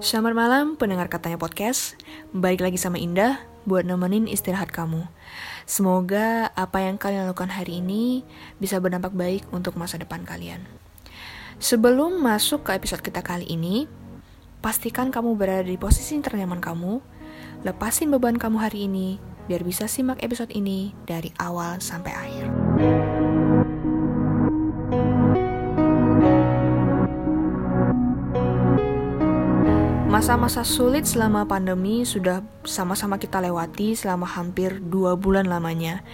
Selamat malam pendengar katanya podcast. Balik lagi sama Indah buat nemenin istirahat kamu. Semoga apa yang kalian lakukan hari ini bisa berdampak baik untuk masa depan kalian. Sebelum masuk ke episode kita kali ini Pastikan kamu berada di posisi ternyaman kamu. Lepasin beban kamu hari ini Biar bisa simak episode ini dari awal sampai akhir Masa-masa sulit selama pandemi sudah sama-sama kita lewati selama hampir dua bulan lamanya.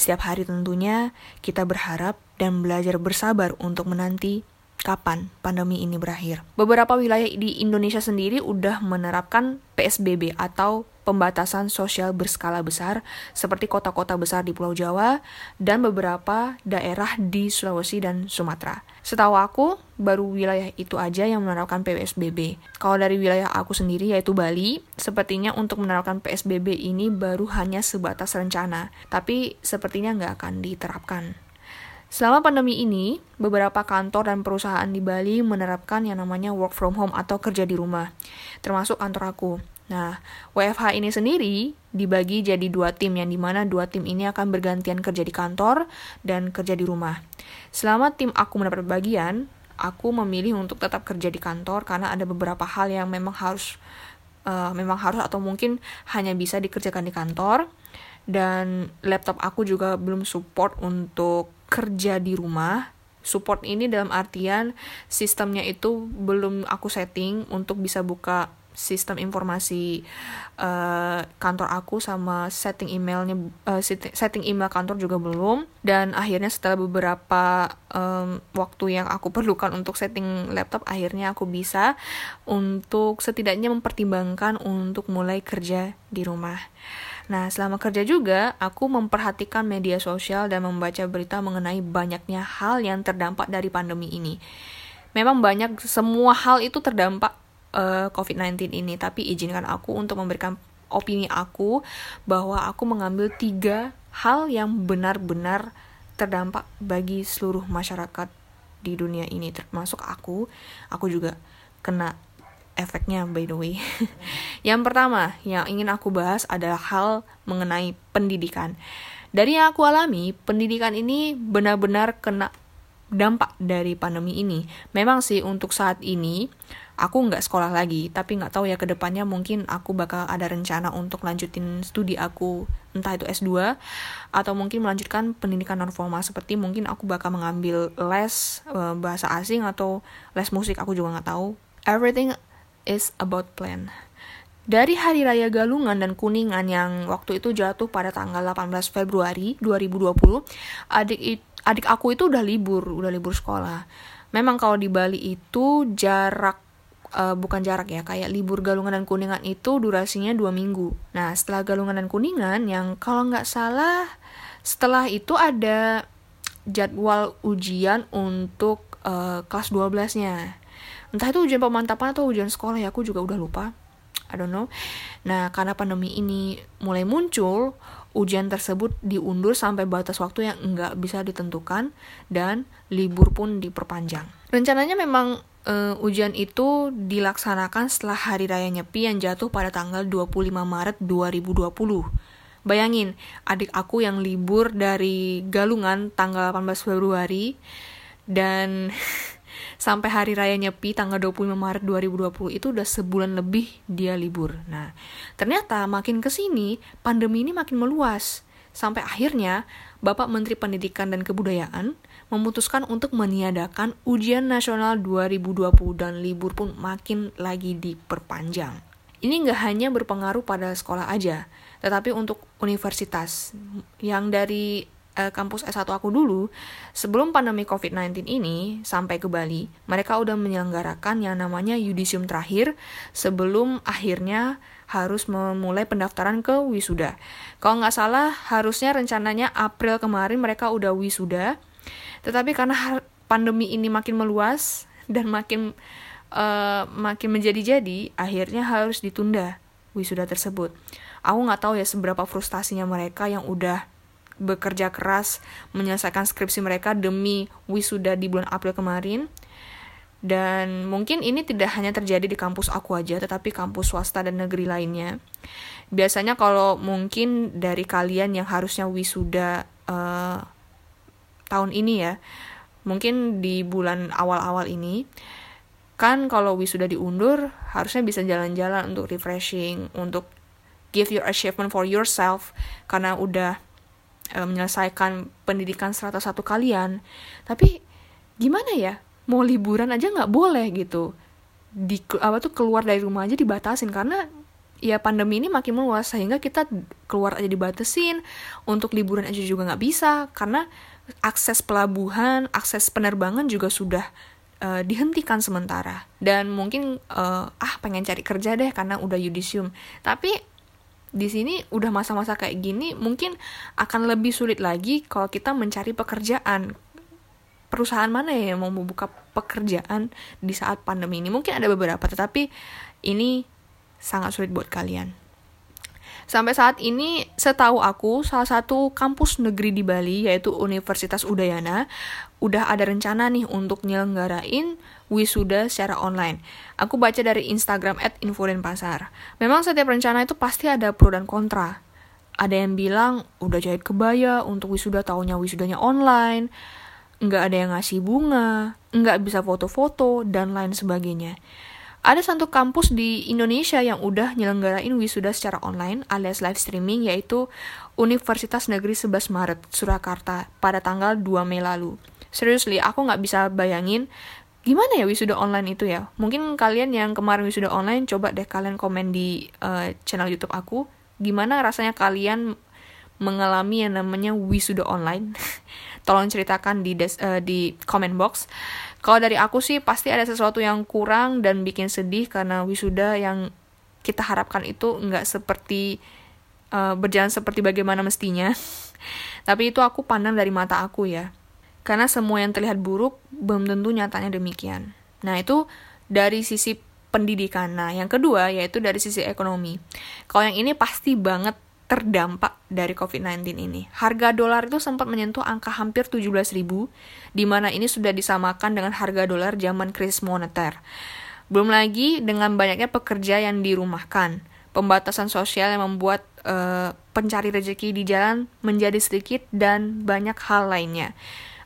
Setiap hari tentunya kita berharap dan belajar bersabar untuk menanti kapan pandemi ini berakhir. Beberapa wilayah di Indonesia sendiri udah menerapkan PSBB atau pembatasan sosial berskala besar seperti kota-kota besar di Pulau Jawa dan beberapa daerah di Sulawesi dan Sumatera. Setahu aku, baru wilayah itu aja yang menerapkan PSBB. Kalau dari wilayah aku sendiri yaitu Bali, sepertinya untuk menerapkan PSBB ini baru hanya sebatas rencana, tapi sepertinya nggak akan diterapkan. Selama pandemi ini, beberapa kantor dan perusahaan di Bali menerapkan yang namanya work from home atau kerja di rumah, termasuk kantor aku. Nah, WFH ini sendiri dibagi jadi dua tim, yang di mana dua tim ini akan bergantian kerja di kantor dan kerja di rumah. Selama tim aku mendapat bagian, aku memilih untuk tetap kerja di kantor karena ada beberapa hal yang memang harus, uh, memang harus atau mungkin hanya bisa dikerjakan di kantor. Dan laptop aku juga belum support untuk kerja di rumah, support ini dalam artian sistemnya itu belum aku setting untuk bisa buka sistem informasi uh, kantor aku sama setting emailnya uh, setting email kantor juga belum dan akhirnya setelah beberapa um, waktu yang aku perlukan untuk setting laptop akhirnya aku bisa untuk setidaknya mempertimbangkan untuk mulai kerja di rumah. Nah, selama kerja juga, aku memperhatikan media sosial dan membaca berita mengenai banyaknya hal yang terdampak dari pandemi ini. Memang banyak, semua hal itu terdampak eh, COVID-19 ini, tapi izinkan aku untuk memberikan opini aku bahwa aku mengambil tiga hal yang benar-benar terdampak bagi seluruh masyarakat di dunia ini, termasuk aku. Aku juga kena efeknya by the way. yang pertama yang ingin aku bahas adalah hal mengenai pendidikan. Dari yang aku alami, pendidikan ini benar-benar kena dampak dari pandemi ini. Memang sih untuk saat ini aku nggak sekolah lagi tapi nggak tahu ya ke depannya mungkin aku bakal ada rencana untuk lanjutin studi aku entah itu S2 atau mungkin melanjutkan pendidikan non formal seperti mungkin aku bakal mengambil les uh, bahasa asing atau les musik aku juga nggak tahu. Everything is about plan. Dari Hari Raya Galungan dan Kuningan yang waktu itu jatuh pada tanggal 18 Februari 2020, adik adik aku itu udah libur, udah libur sekolah. Memang kalau di Bali itu jarak uh, bukan jarak ya, kayak libur Galungan dan Kuningan itu durasinya dua minggu. Nah, setelah Galungan dan Kuningan, yang kalau nggak salah, setelah itu ada jadwal ujian untuk uh, kelas 12-nya. Entah itu ujian pemantapan atau ujian sekolah ya, aku juga udah lupa. I don't know. Nah, karena pandemi ini mulai muncul, ujian tersebut diundur sampai batas waktu yang nggak bisa ditentukan dan libur pun diperpanjang. Rencananya memang uh, ujian itu dilaksanakan setelah Hari Raya Nyepi yang jatuh pada tanggal 25 Maret 2020. Bayangin, adik aku yang libur dari Galungan tanggal 18 Februari dan sampai hari raya Nyepi tanggal 25 Maret 2020 itu udah sebulan lebih dia libur. Nah, ternyata makin ke sini pandemi ini makin meluas. Sampai akhirnya Bapak Menteri Pendidikan dan Kebudayaan memutuskan untuk meniadakan ujian nasional 2020 dan libur pun makin lagi diperpanjang. Ini nggak hanya berpengaruh pada sekolah aja, tetapi untuk universitas yang dari eh, kampus S1 aku dulu, sebelum pandemi COVID-19 ini sampai ke Bali, mereka udah menyelenggarakan yang namanya yudisium terakhir sebelum akhirnya harus memulai pendaftaran ke wisuda. Kalau nggak salah, harusnya rencananya April kemarin mereka udah wisuda, tetapi karena pandemi ini makin meluas dan makin uh, makin menjadi-jadi, akhirnya harus ditunda wisuda tersebut. Aku nggak tahu ya seberapa frustasinya mereka yang udah bekerja keras menyelesaikan skripsi mereka demi wisuda di bulan April kemarin. Dan mungkin ini tidak hanya terjadi di kampus aku aja, tetapi kampus swasta dan negeri lainnya. Biasanya kalau mungkin dari kalian yang harusnya wisuda uh, tahun ini ya, mungkin di bulan awal-awal ini, kan kalau wisuda diundur, harusnya bisa jalan-jalan untuk refreshing, untuk give your achievement for yourself, karena udah uh, menyelesaikan pendidikan 101 kalian. Tapi gimana ya? mau liburan aja nggak boleh gitu. Di apa tuh keluar dari rumah aja dibatasin. Karena ya pandemi ini makin meluas sehingga kita keluar aja dibatasin. Untuk liburan aja juga nggak bisa karena akses pelabuhan akses penerbangan juga sudah uh, dihentikan sementara. Dan mungkin uh, ah pengen cari kerja deh karena udah yudisium tapi di sini udah masa-masa kayak gini mungkin akan lebih sulit lagi kalau kita mencari pekerjaan. Perusahaan mana ya yang mau membuka pekerjaan di saat pandemi ini? Mungkin ada beberapa tetapi ini sangat sulit buat kalian Sampai saat ini, setahu aku, salah satu kampus negeri di Bali, yaitu Universitas Udayana, udah ada rencana nih untuk nyelenggarain wisuda secara online. Aku baca dari Instagram at Pasar. Memang setiap rencana itu pasti ada pro dan kontra. Ada yang bilang, udah jahit kebaya untuk wisuda, taunya wisudanya online nggak ada yang ngasih bunga, nggak bisa foto-foto, dan lain sebagainya. Ada satu kampus di Indonesia yang udah nyelenggarain wisuda secara online alias live streaming yaitu Universitas Negeri 11 Maret, Surakarta pada tanggal 2 Mei lalu. Seriously, aku nggak bisa bayangin gimana ya wisuda online itu ya. Mungkin kalian yang kemarin wisuda online, coba deh kalian komen di uh, channel YouTube aku. Gimana rasanya kalian mengalami yang namanya wisuda online? tolong ceritakan di des, uh, di comment box. Kalau dari aku sih pasti ada sesuatu yang kurang dan bikin sedih karena wisuda yang kita harapkan itu nggak seperti uh, berjalan seperti bagaimana mestinya. Tapi itu aku pandang dari mata aku ya. Karena semua yang terlihat buruk belum tentu nyatanya demikian. Nah, itu dari sisi pendidikan. Nah, yang kedua yaitu dari sisi ekonomi. Kalau yang ini pasti banget terdampak dari COVID-19 ini. Harga dolar itu sempat menyentuh angka hampir 17 ribu, di mana ini sudah disamakan dengan harga dolar zaman krisis moneter. Belum lagi dengan banyaknya pekerja yang dirumahkan, pembatasan sosial yang membuat uh, pencari rezeki di jalan menjadi sedikit dan banyak hal lainnya.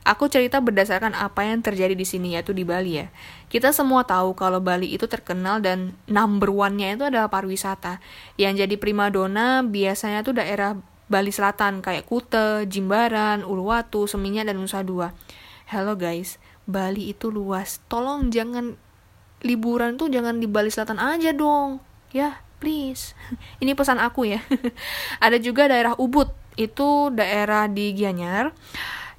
Aku cerita berdasarkan apa yang terjadi di sini, yaitu di Bali ya. Kita semua tahu kalau Bali itu terkenal dan number one-nya itu adalah pariwisata. Yang jadi primadona biasanya tuh daerah Bali Selatan, kayak Kute, Jimbaran, Uluwatu, Seminyak, dan Nusa Dua. Hello guys, Bali itu luas. Tolong jangan liburan tuh jangan di Bali Selatan aja dong. Ya, please. Ini pesan aku ya. Ada juga daerah Ubud, itu daerah di Gianyar.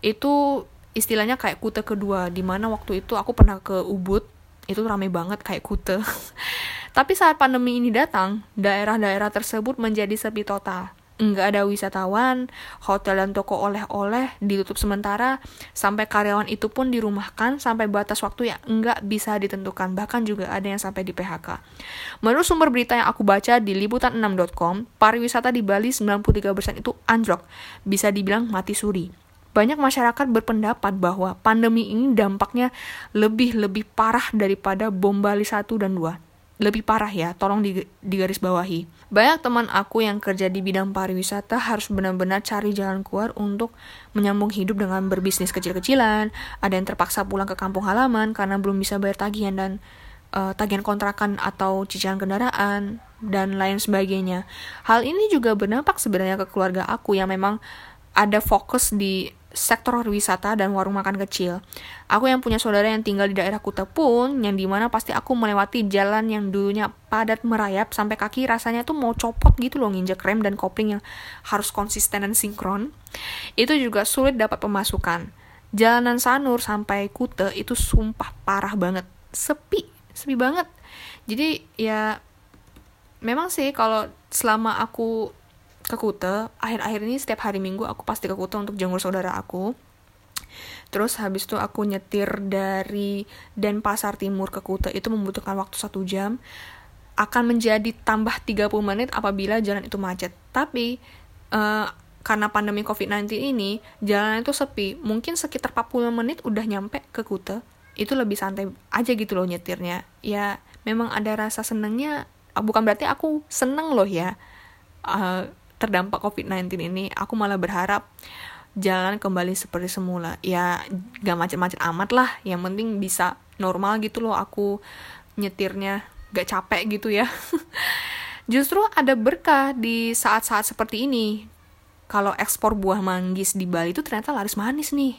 Itu istilahnya kayak kute kedua di mana waktu itu aku pernah ke Ubud itu rame banget kayak kute. Tapi saat pandemi ini datang daerah-daerah tersebut menjadi sepi total. Nggak ada wisatawan, hotel dan toko oleh-oleh ditutup sementara, sampai karyawan itu pun dirumahkan sampai batas waktu yang nggak bisa ditentukan, bahkan juga ada yang sampai di PHK. Menurut sumber berita yang aku baca di liputan6.com, pariwisata di Bali 93% itu anjlok, bisa dibilang mati suri banyak masyarakat berpendapat bahwa pandemi ini dampaknya lebih-lebih parah daripada bom Bali 1 dan 2. Lebih parah ya, tolong digaris bawahi. Banyak teman aku yang kerja di bidang pariwisata harus benar-benar cari jalan keluar untuk menyambung hidup dengan berbisnis kecil-kecilan. Ada yang terpaksa pulang ke kampung halaman karena belum bisa bayar tagihan dan uh, tagihan kontrakan atau cicilan kendaraan dan lain sebagainya. Hal ini juga berdampak sebenarnya ke keluarga aku yang memang ada fokus di sektor wisata dan warung makan kecil. Aku yang punya saudara yang tinggal di daerah Kuta pun, yang di mana pasti aku melewati jalan yang dulunya padat merayap sampai kaki rasanya tuh mau copot gitu loh nginjek rem dan kopling yang harus konsisten dan sinkron. Itu juga sulit dapat pemasukan. Jalanan Sanur sampai Kuta itu sumpah parah banget, sepi, sepi banget. Jadi ya memang sih kalau selama aku ke Kute. Akhir-akhir ini setiap hari minggu aku pasti ke Kute untuk jenguk saudara aku. Terus habis itu aku nyetir dari Denpasar Timur ke Kute. Itu membutuhkan waktu satu jam. Akan menjadi tambah 30 menit apabila jalan itu macet. Tapi uh, karena pandemi COVID-19 ini jalan itu sepi. Mungkin sekitar 40 menit udah nyampe ke Kute. Itu lebih santai aja gitu loh nyetirnya. Ya memang ada rasa senengnya. Bukan berarti aku seneng loh ya. Uh, terdampak COVID-19 ini aku malah berharap jalan kembali seperti semula. Ya gak macet-macet amat lah. Yang penting bisa normal gitu loh aku nyetirnya. Gak capek gitu ya. Justru ada berkah di saat-saat seperti ini. Kalau ekspor buah manggis di Bali itu ternyata laris manis nih.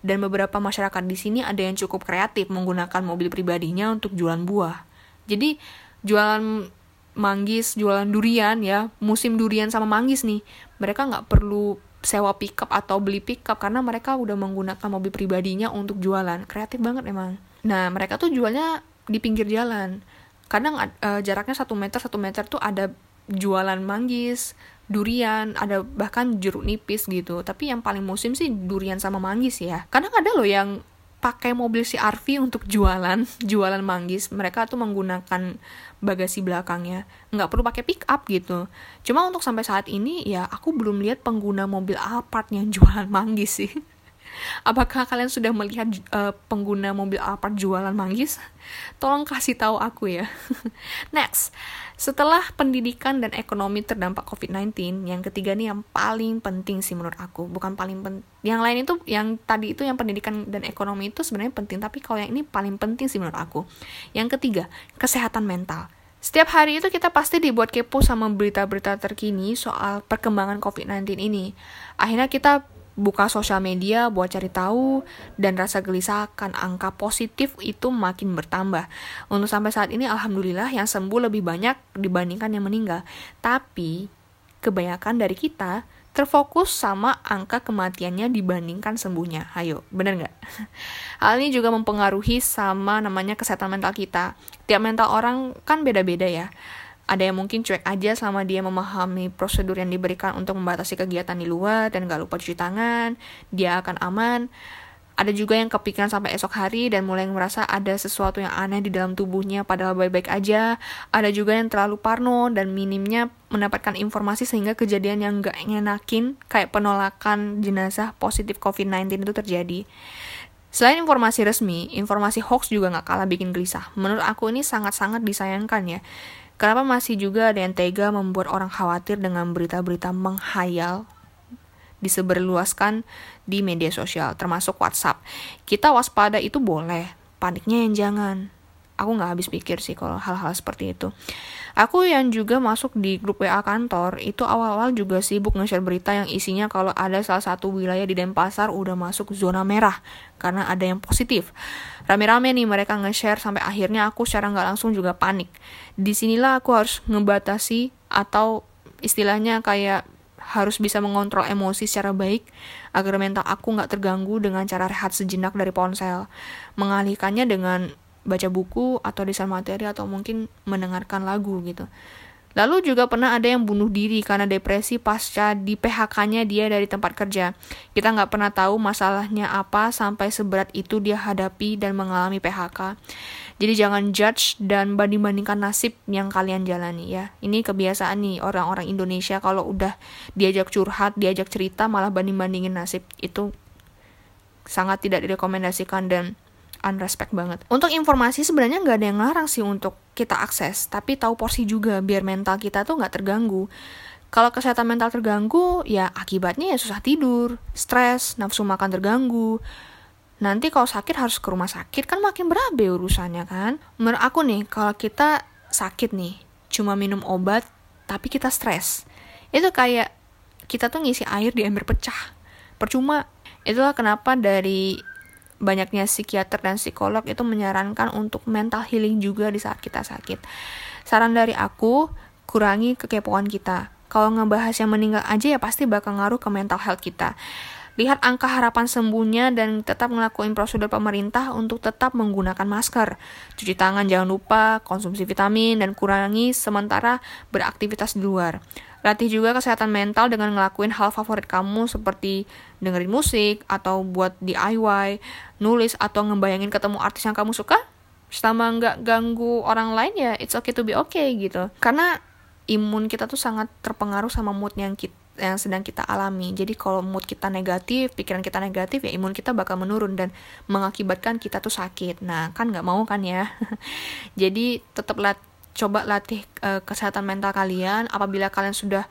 Dan beberapa masyarakat di sini ada yang cukup kreatif menggunakan mobil pribadinya untuk jualan buah. Jadi jualan manggis, jualan durian ya, musim durian sama manggis nih, mereka nggak perlu sewa pickup atau beli pickup karena mereka udah menggunakan mobil pribadinya untuk jualan. Kreatif banget emang. Nah mereka tuh jualnya di pinggir jalan. Kadang uh, jaraknya satu meter satu meter tuh ada jualan manggis, durian, ada bahkan jeruk nipis gitu. Tapi yang paling musim sih durian sama manggis ya. Kadang ada loh yang pakai mobil si Arvi untuk jualan, jualan manggis. Mereka tuh menggunakan bagasi belakangnya, nggak perlu pakai pick up gitu. Cuma untuk sampai saat ini ya aku belum lihat pengguna mobil Alphard yang jualan manggis sih. Apakah kalian sudah melihat uh, pengguna mobil Alphard jualan manggis? Tolong kasih tahu aku ya. Next, setelah pendidikan dan ekonomi terdampak COVID-19, yang ketiga nih yang paling penting sih menurut aku. Bukan paling penting. Yang lain itu, yang tadi itu yang pendidikan dan ekonomi itu sebenarnya penting, tapi kalau yang ini paling penting sih menurut aku. Yang ketiga, kesehatan mental. Setiap hari itu kita pasti dibuat kepo sama berita-berita terkini soal perkembangan COVID-19 ini. Akhirnya kita buka sosial media buat cari tahu dan rasa gelisah akan angka positif itu makin bertambah. Untuk sampai saat ini alhamdulillah yang sembuh lebih banyak dibandingkan yang meninggal. Tapi kebanyakan dari kita terfokus sama angka kematiannya dibandingkan sembuhnya. Ayo, bener nggak? Hal ini juga mempengaruhi sama namanya kesehatan mental kita. Tiap mental orang kan beda-beda ya ada yang mungkin cuek aja sama dia memahami prosedur yang diberikan untuk membatasi kegiatan di luar dan gak lupa cuci tangan, dia akan aman. Ada juga yang kepikiran sampai esok hari dan mulai merasa ada sesuatu yang aneh di dalam tubuhnya padahal baik-baik aja. Ada juga yang terlalu parno dan minimnya mendapatkan informasi sehingga kejadian yang gak ngenakin kayak penolakan jenazah positif COVID-19 itu terjadi. Selain informasi resmi, informasi hoax juga gak kalah bikin gelisah. Menurut aku ini sangat-sangat disayangkan ya. Kenapa masih juga ada yang tega membuat orang khawatir dengan berita-berita menghayal diseberluaskan di media sosial, termasuk WhatsApp. Kita waspada itu boleh, paniknya yang jangan. Aku nggak habis pikir sih kalau hal-hal seperti itu. Aku yang juga masuk di grup WA kantor, itu awal-awal juga sibuk nge-share berita yang isinya kalau ada salah satu wilayah di Denpasar udah masuk zona merah, karena ada yang positif. Rame-rame nih mereka nge-share sampai akhirnya aku secara nggak langsung juga panik. Di sinilah aku harus ngebatasi atau istilahnya kayak harus bisa mengontrol emosi secara baik agar mental aku nggak terganggu dengan cara rehat sejenak dari ponsel. Mengalihkannya dengan baca buku atau desain materi atau mungkin mendengarkan lagu gitu. Lalu juga pernah ada yang bunuh diri karena depresi pasca di PHK-nya dia dari tempat kerja. Kita nggak pernah tahu masalahnya apa sampai seberat itu dia hadapi dan mengalami PHK. Jadi jangan judge dan banding-bandingkan nasib yang kalian jalani ya. Ini kebiasaan nih orang-orang Indonesia kalau udah diajak curhat, diajak cerita malah banding-bandingin nasib. Itu sangat tidak direkomendasikan dan unrespect banget. Untuk informasi sebenarnya nggak ada yang larang sih untuk kita akses, tapi tahu porsi juga biar mental kita tuh nggak terganggu. Kalau kesehatan mental terganggu, ya akibatnya ya susah tidur, stres, nafsu makan terganggu. Nanti kalau sakit harus ke rumah sakit kan makin berabe urusannya kan. Menurut aku nih, kalau kita sakit nih, cuma minum obat tapi kita stres. Itu kayak kita tuh ngisi air di ember pecah. Percuma. Itulah kenapa dari banyaknya psikiater dan psikolog itu menyarankan untuk mental healing juga di saat kita sakit. Saran dari aku, kurangi kekepoan kita. Kalau ngebahas yang meninggal aja ya pasti bakal ngaruh ke mental health kita. Lihat angka harapan sembuhnya dan tetap ngelakuin prosedur pemerintah untuk tetap menggunakan masker. Cuci tangan jangan lupa, konsumsi vitamin, dan kurangi sementara beraktivitas di luar. Latih juga kesehatan mental dengan ngelakuin hal favorit kamu seperti dengerin musik atau buat DIY, nulis atau ngebayangin ketemu artis yang kamu suka. Selama nggak ganggu orang lain ya it's okay to be okay gitu. Karena imun kita tuh sangat terpengaruh sama mood yang kita yang sedang kita alami. Jadi kalau mood kita negatif, pikiran kita negatif, ya imun kita bakal menurun dan mengakibatkan kita tuh sakit. Nah, kan nggak mau kan ya. Jadi tetap lat coba latih uh, kesehatan mental kalian. Apabila kalian sudah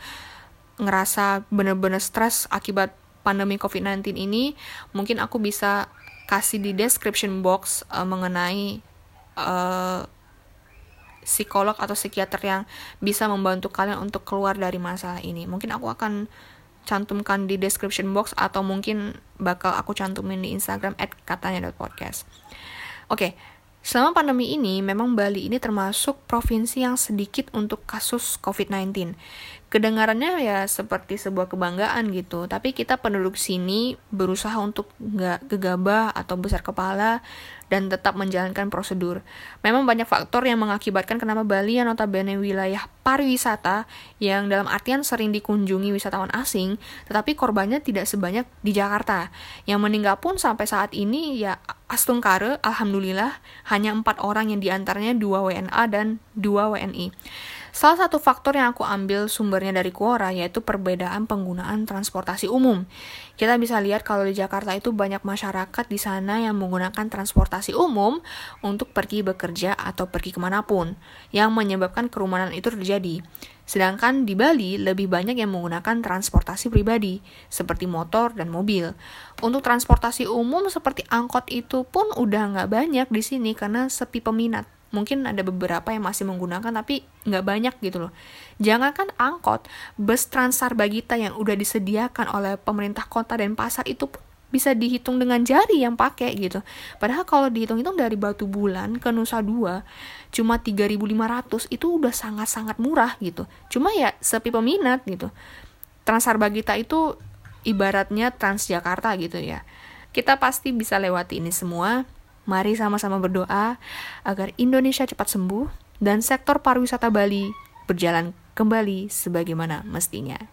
ngerasa bener-bener stres akibat pandemi COVID-19 ini, mungkin aku bisa kasih di description box uh, mengenai uh, psikolog atau psikiater yang bisa membantu kalian untuk keluar dari masalah ini. Mungkin aku akan cantumkan di description box atau mungkin bakal aku cantumin di Instagram at katanya.podcast. Oke, okay, selama pandemi ini memang Bali ini termasuk provinsi yang sedikit untuk kasus COVID-19 kedengarannya ya seperti sebuah kebanggaan gitu tapi kita penduduk sini berusaha untuk nggak gegabah atau besar kepala dan tetap menjalankan prosedur. Memang banyak faktor yang mengakibatkan kenapa Bali yang notabene wilayah pariwisata yang dalam artian sering dikunjungi wisatawan asing, tetapi korbannya tidak sebanyak di Jakarta. Yang meninggal pun sampai saat ini ya astungkare, alhamdulillah hanya empat orang yang di antaranya dua WNA dan dua WNI. Salah satu faktor yang aku ambil sumbernya dari Quora yaitu perbedaan penggunaan transportasi umum. Kita bisa lihat kalau di Jakarta itu banyak masyarakat di sana yang menggunakan transportasi umum untuk pergi bekerja atau pergi ke mana pun, yang menyebabkan kerumunan itu terjadi. Sedangkan di Bali lebih banyak yang menggunakan transportasi pribadi, seperti motor dan mobil. Untuk transportasi umum seperti angkot itu pun udah nggak banyak di sini karena sepi peminat mungkin ada beberapa yang masih menggunakan tapi nggak banyak gitu loh jangankan angkot bus Transar Bagita yang udah disediakan oleh pemerintah kota dan pasar itu bisa dihitung dengan jari yang pakai gitu. Padahal kalau dihitung-hitung dari Batu Bulan ke Nusa Dua cuma 3.500 itu udah sangat-sangat murah gitu. Cuma ya sepi peminat gitu. Transar Bagita itu ibaratnya Transjakarta gitu ya. Kita pasti bisa lewati ini semua Mari sama-sama berdoa agar Indonesia cepat sembuh dan sektor pariwisata Bali berjalan kembali sebagaimana mestinya.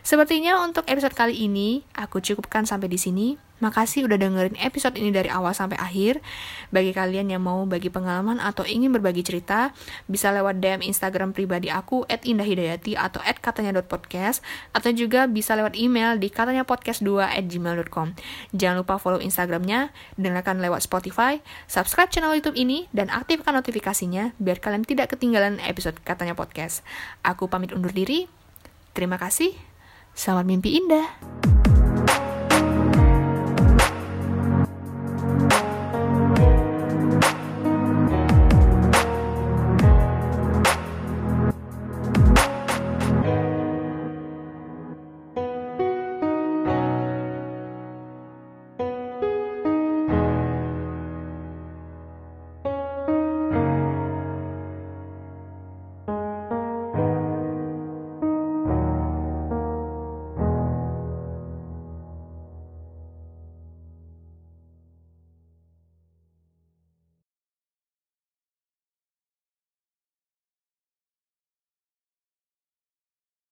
Sepertinya untuk episode kali ini aku cukupkan sampai di sini. Makasih udah dengerin episode ini dari awal sampai akhir. Bagi kalian yang mau bagi pengalaman atau ingin berbagi cerita, bisa lewat DM Instagram pribadi aku @indahhidayati atau @katanya.podcast atau juga bisa lewat email di katanyapodcast2 gmail.com. Jangan lupa follow Instagramnya, dengarkan lewat Spotify, subscribe channel YouTube ini, dan aktifkan notifikasinya biar kalian tidak ketinggalan episode Katanya Podcast. Aku pamit undur diri. Terima kasih. Selamat mimpi indah.